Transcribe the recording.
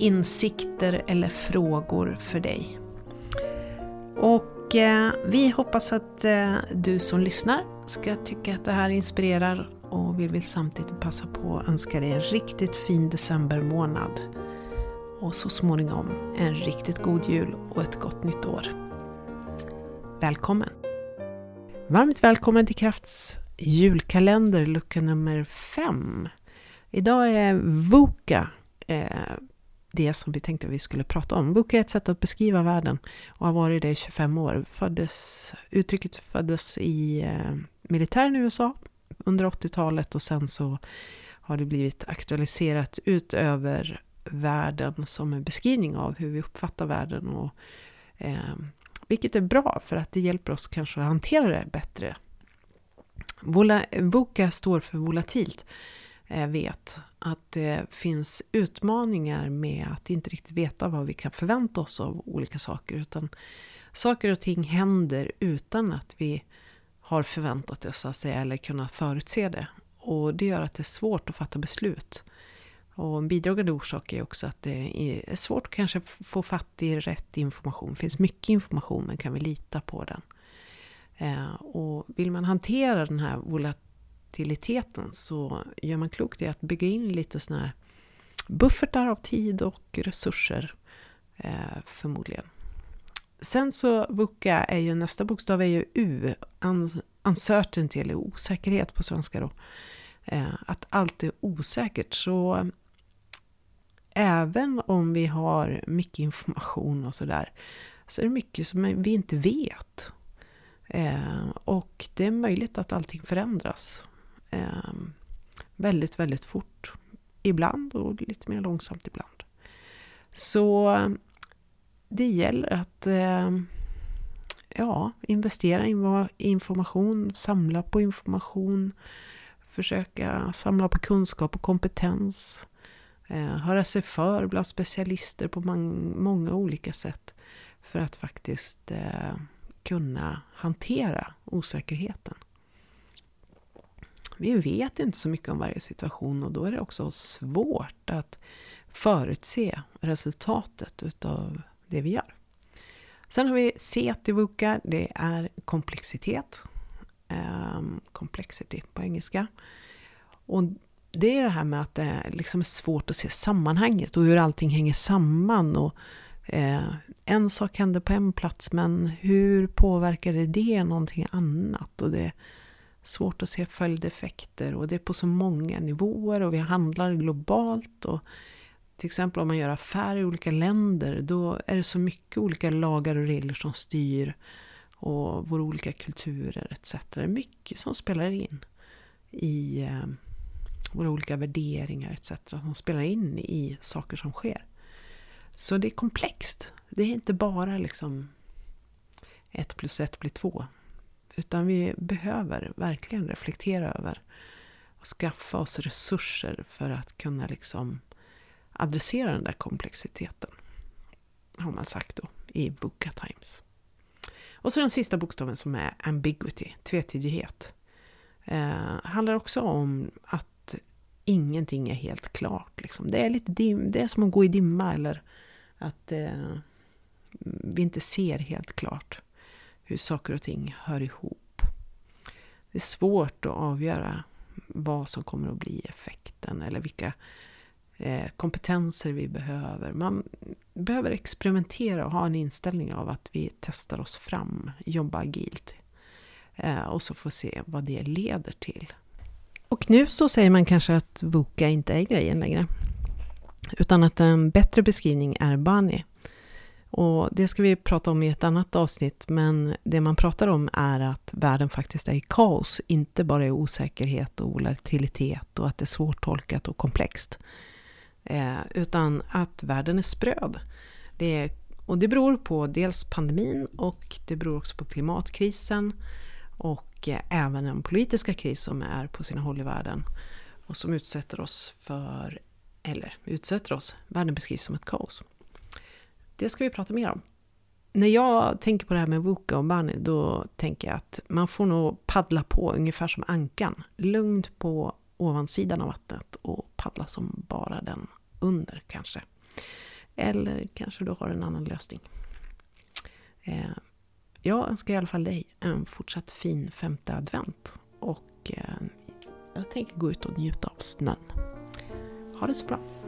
insikter eller frågor för dig. Och eh, vi hoppas att eh, du som lyssnar ska tycka att det här inspirerar och vi vill samtidigt passa på att önska dig en riktigt fin decembermånad. Och så småningom en riktigt god jul och ett gott nytt år. Välkommen! Varmt välkommen till Krafts julkalender, lucka nummer 5. Idag är VUCA eh, det som vi tänkte vi skulle prata om. Book är ett sätt att beskriva världen och har varit det i 25 år. Föddes, uttrycket föddes i eh, militären i USA under 80-talet och sen så har det blivit aktualiserat utöver världen som en beskrivning av hur vi uppfattar världen. Och, eh, vilket är bra för att det hjälper oss kanske att hantera det bättre. Vola, VUCA står för volatilt. Eh, vet att det finns utmaningar med att inte riktigt veta vad vi kan förvänta oss av olika saker. Utan saker och ting händer utan att vi har förväntat oss att säga eller kunnat förutse det. Och det gör att det är svårt att fatta beslut. Och en bidragande orsak är också att det är svårt att kanske få fatt i rätt information. Det finns mycket information men kan vi lita på den? Eh, och vill man hantera den här volatiliteten så gör man klokt i att bygga in lite sådana här buffertar av tid och resurser eh, förmodligen. Sen så VUCA är ju nästa bokstav är ju U, uncertainty eller osäkerhet på svenska då. Eh, att allt är osäkert. Så även om vi har mycket information och sådär så är det mycket som vi inte vet. Eh, och det är möjligt att allting förändras eh, väldigt, väldigt fort. Ibland och lite mer långsamt ibland. Så det gäller att eh, ja, investera i information, samla på information, försöka samla på kunskap och kompetens, eh, höra sig för bland specialister på många olika sätt för att faktiskt eh, kunna hantera osäkerheten. Vi vet inte så mycket om varje situation och då är det också svårt att förutse resultatet utav det vi gör. Sen har vi C till VUCA, det är komplexitet. Um, complexity på engelska. Och det är det här med att det liksom är svårt att se sammanhanget och hur allting hänger samman. Och, eh, en sak händer på en plats men hur påverkar det, det någonting annat? Och det svårt att se följdeffekter och det är på så många nivåer och vi handlar globalt. och till exempel om man gör affärer i olika länder, då är det så mycket olika lagar och regler som styr och våra olika kulturer etc. Det är mycket som spelar in i eh, våra olika värderingar etc. som spelar in i saker som sker. Så det är komplext. Det är inte bara liksom ett plus ett blir två. Utan vi behöver verkligen reflektera över och skaffa oss resurser för att kunna liksom adressera den där komplexiteten. Har man sagt då i VUCA Times. Och så den sista bokstaven som är ambiguity, tvetydighet. Eh, handlar också om att ingenting är helt klart. Liksom. Det, är lite dim, det är som att gå i dimma eller att eh, vi inte ser helt klart hur saker och ting hör ihop. Det är svårt att avgöra vad som kommer att bli effekten eller vilka eh, kompetenser vi behöver. Man behöver experimentera och ha en inställning av att vi testar oss fram, jobba agilt. Eh, och så får se vad det leder till. Och nu så säger man kanske att Voka inte är grejen längre. Utan att en bättre beskrivning är Bani. Och det ska vi prata om i ett annat avsnitt, men det man pratar om är att världen faktiskt är i kaos, inte bara i osäkerhet och volatilitet och att det är svårtolkat och komplext. Eh, utan att världen är spröd. Det är, och det beror på dels pandemin och det beror också på klimatkrisen och eh, även den politiska kris som är på sina håll i världen och som utsätter oss för, eller utsätter oss, världen beskrivs som ett kaos. Det ska vi prata mer om. När jag tänker på det här med Woka och Bunny, då tänker jag att man får nog paddla på ungefär som ankan. Lugnt på ovansidan av vattnet och paddla som bara den under kanske. Eller kanske du har en annan lösning. Eh, jag önskar i alla fall dig en fortsatt fin femte advent. Och eh, jag tänker gå ut och njuta av snön. Ha det så bra!